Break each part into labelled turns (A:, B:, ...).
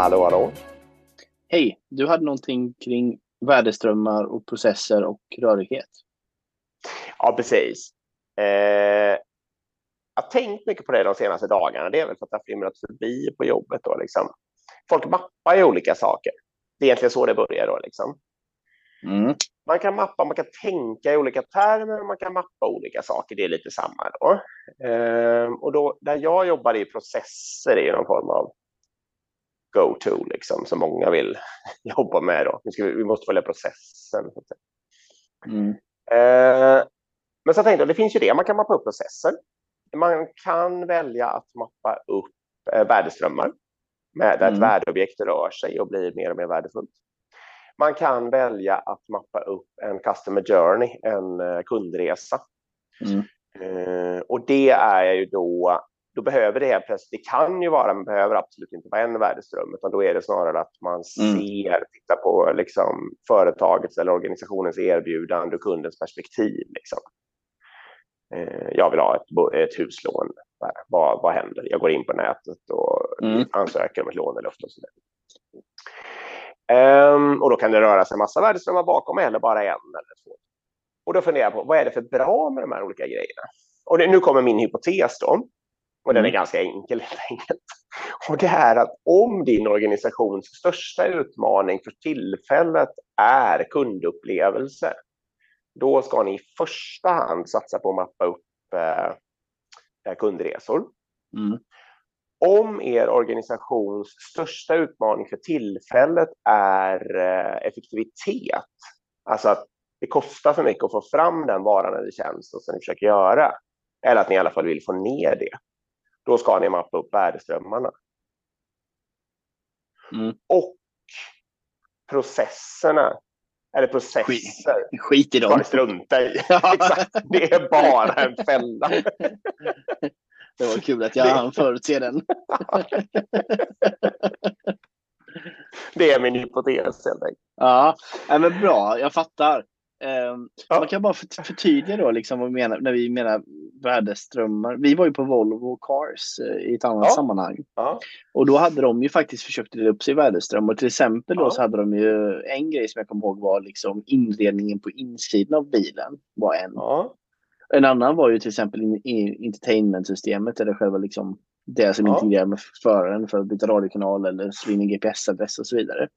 A: Hallå, hallå.
B: Hej, du hade någonting kring värdeströmmar och processer och rörighet.
A: Ja, precis. Eh, jag har tänkt mycket på det de senaste dagarna. Det är väl för att det har flimrat förbi på jobbet. Då, liksom. Folk mappar ju olika saker. Det är egentligen så det börjar. Då, liksom.
B: Mm.
A: Man kan mappa, man kan tänka i olika termer, man kan mappa olika saker. Det är lite samma. Då. Eh, och då, där jag jobbar i processer är någon form av go-to liksom, som många vill jobba med. Då. Vi, ska, vi måste följa processen.
B: Mm.
A: Eh, men så tänkte jag, det finns ju det, man kan mappa upp processer. Man kan välja att mappa upp eh, värdeströmmar med där
B: Mm.
A: ett värdeobjekt rör sig och blir mer och mer värdefullt. Man kan välja att mappa upp en customer journey, en eh, kundresa.
B: Mm.
A: Eh, och det är ju då, då behöver det helt plötsligt, det kan ju vara, men behöver absolut inte vara en värdeström, utan då är det snarare att man
B: Mm.
A: ser, tittar på liksom företagets eller organisationens erbjudande och kundens perspektiv. Liksom. Eh, jag vill ha ett, ett huslån. Vad, vad händer? Jag går in på nätet och
B: Mm.
A: ansöker om ett lån eller ofta och så och då kan det röra sig en massa värdeströmmar bakom eller bara en eller två. Och då funderar jag på vad är det för bra med de här olika grejerna? Och det, nu kommer min hypotes då. Och den är
B: Mm.
A: ganska enkel helt enkelt. Och det är att om din organisations största utmaning för tillfället är kundupplevelse, då ska ni i första hand satsa på att mappa upp eh, eh, kundresor.
B: Mm.
A: Om er organisations största utmaning för tillfället är eh, effektivitet, alltså att det kostar för mycket att få fram den varan eller tjänsten som ni försöker göra, eller att ni i alla fall vill få ner det, då ska ni mappa upp värdeströmmarna.
B: Mm.
A: Och processerna, eller processer,
B: Skit i
A: ska
B: dem.
A: ni strunta i. Exakt, det är bara en fälla.
B: Det var kul att jag
A: Det-
B: hann förutse den.
A: Det är min hypotes helt enkelt.
B: Ja, men bra. Jag fattar. Ehm,
A: Ja.
B: Man kan bara för- förtydliga då liksom vad vi menar när vi menar värdeströmmar. Vi var ju på Volvo Cars eh, i ett annat
A: Ja.
B: sammanhang.
A: Ja.
B: Och då hade de ju faktiskt försökt dela upp sig i värdeströmmar. Till exempel då så hade de ju en grej som jag kommer ihåg var liksom inredningen på insidan av bilen. var en. En annan var ju till exempel in, in, entertainmentsystemet eller själva liksom det som
A: Ja.
B: integrerar med föraren för att byta radiokanal eller slå in en GPS-adress och så vidare.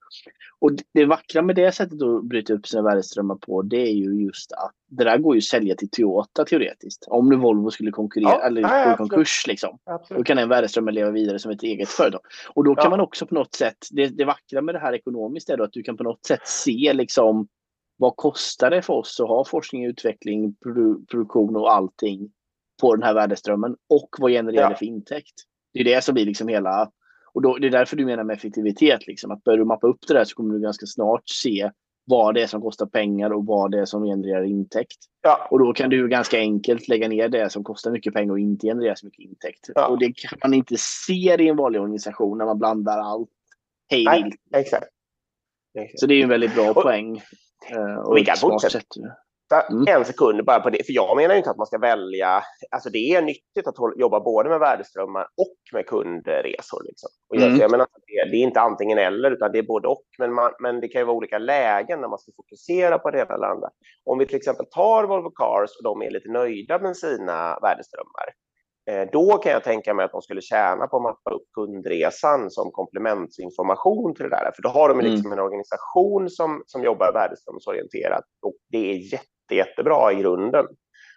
B: Och det- vackra med det sättet att bryta upp sina värdeströmmar på det är ju just att det där går ju att sälja till Toyota teoretiskt. Om nu Volvo skulle konkurrera
A: Ja,
B: eller
A: ja,
B: gå i konkurs liksom. Då
A: Absolut.
B: kan den värdeströmmen leva vidare som ett eget företag. Och då kan man också på något sätt, det, det vackra med det här ekonomiskt är då att du kan på något sätt se liksom vad kostar det för oss att ha forskning, utveckling, produ produktion och allting på den här värdeströmmen och vad genererar det för intäkt? Det är det som blir liksom hela, och då, det är därför du menar med effektivitet, liksom, att börjar du mappa upp det där så kommer du ganska snart se vad det är som kostar pengar och vad det är som genererar intäkt.
A: Ja.
B: Och då kan du ganska enkelt lägga ner det som kostar mycket pengar och inte genererar så mycket intäkt.
A: Ja.
B: Och det kan man inte se i en vanlig organisation när man blandar allt hej
A: Nej, exakt. exakt.
B: Så det är en väldigt bra
A: Och-
B: poäng. eh,
A: och vi
B: ett
A: kan fortsätta.
B: Sätt.
A: Ta
B: Mm.
A: En sekund bara på det, för jag menar inte att man ska välja, alltså det är nyttigt att jobba både med värdeströmmar och med kundresor. Liksom. Och
B: Mm.
A: jag menar, det, det är inte antingen eller, utan det är både och, men, man, men det kan ju vara olika lägen när man ska fokusera på det ena eller andra. Om vi till exempel tar Volvo Cars och de är lite nöjda med sina värdeströmmar, eh, då kan jag tänka mig att de skulle tjäna på att mappa upp kundresan som komplementsinformation till det där. För då har de
B: Mm.
A: liksom en organisation som, som jobbar värdeströmsorienterat och det är jätte, jättebra i grunden.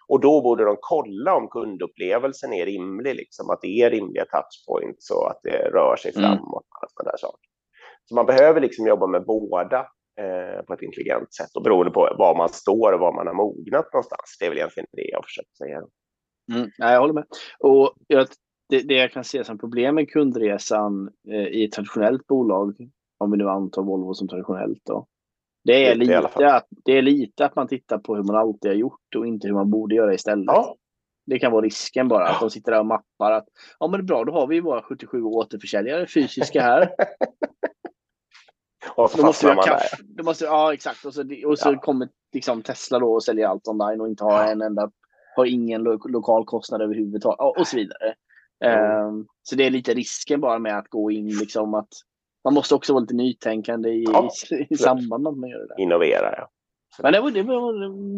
A: Och då borde de kolla om kundupplevelsen är rimlig, liksom, att det är rimliga touchpoints och att det rör sig
B: Mm.
A: framåt. Och alla sådana där saker. Så man behöver liksom jobba med båda eh, på ett intelligent sätt och beroende på var man står och var man har mognat någonstans. Det är väl egentligen det jag försöker säga.
B: Mm, jag håller med. Och jag, det, det jag kan se som problem med kundresan eh, i ett traditionellt bolag, om vi nu antar Volvo som traditionellt, då, det, är
A: Lite
B: lite att, det är lite att man tittar på hur man alltid har gjort och inte hur man borde göra istället.
A: Ja,
B: Det kan vara risken bara, att de sitter där och mappar att ja men det är bra, då har vi våra 77 återförsäljare fysiska här.
A: och så
B: Då måste vi ha kaffe. Då måste, ja exakt. Och så, och så
A: Ja.
B: kommer liksom Tesla då och säljer allt online och inte har en enda, har ingen lo lokal kostnad överhuvudtaget och, och så vidare.
A: Mm.
B: Ehm, så det är lite risken bara med att gå in liksom att man måste också vara lite nytänkande i,
A: Ja,
B: i, i samband med att man gör det där.
A: Innovera, ja.
B: Men det, var, det, var,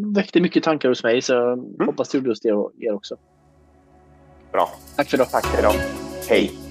B: det väckte mycket tankar hos mig så hoppas det gjorde hos er också.
A: Bra.
B: Tack för idag.
A: Tack för idag. Hej.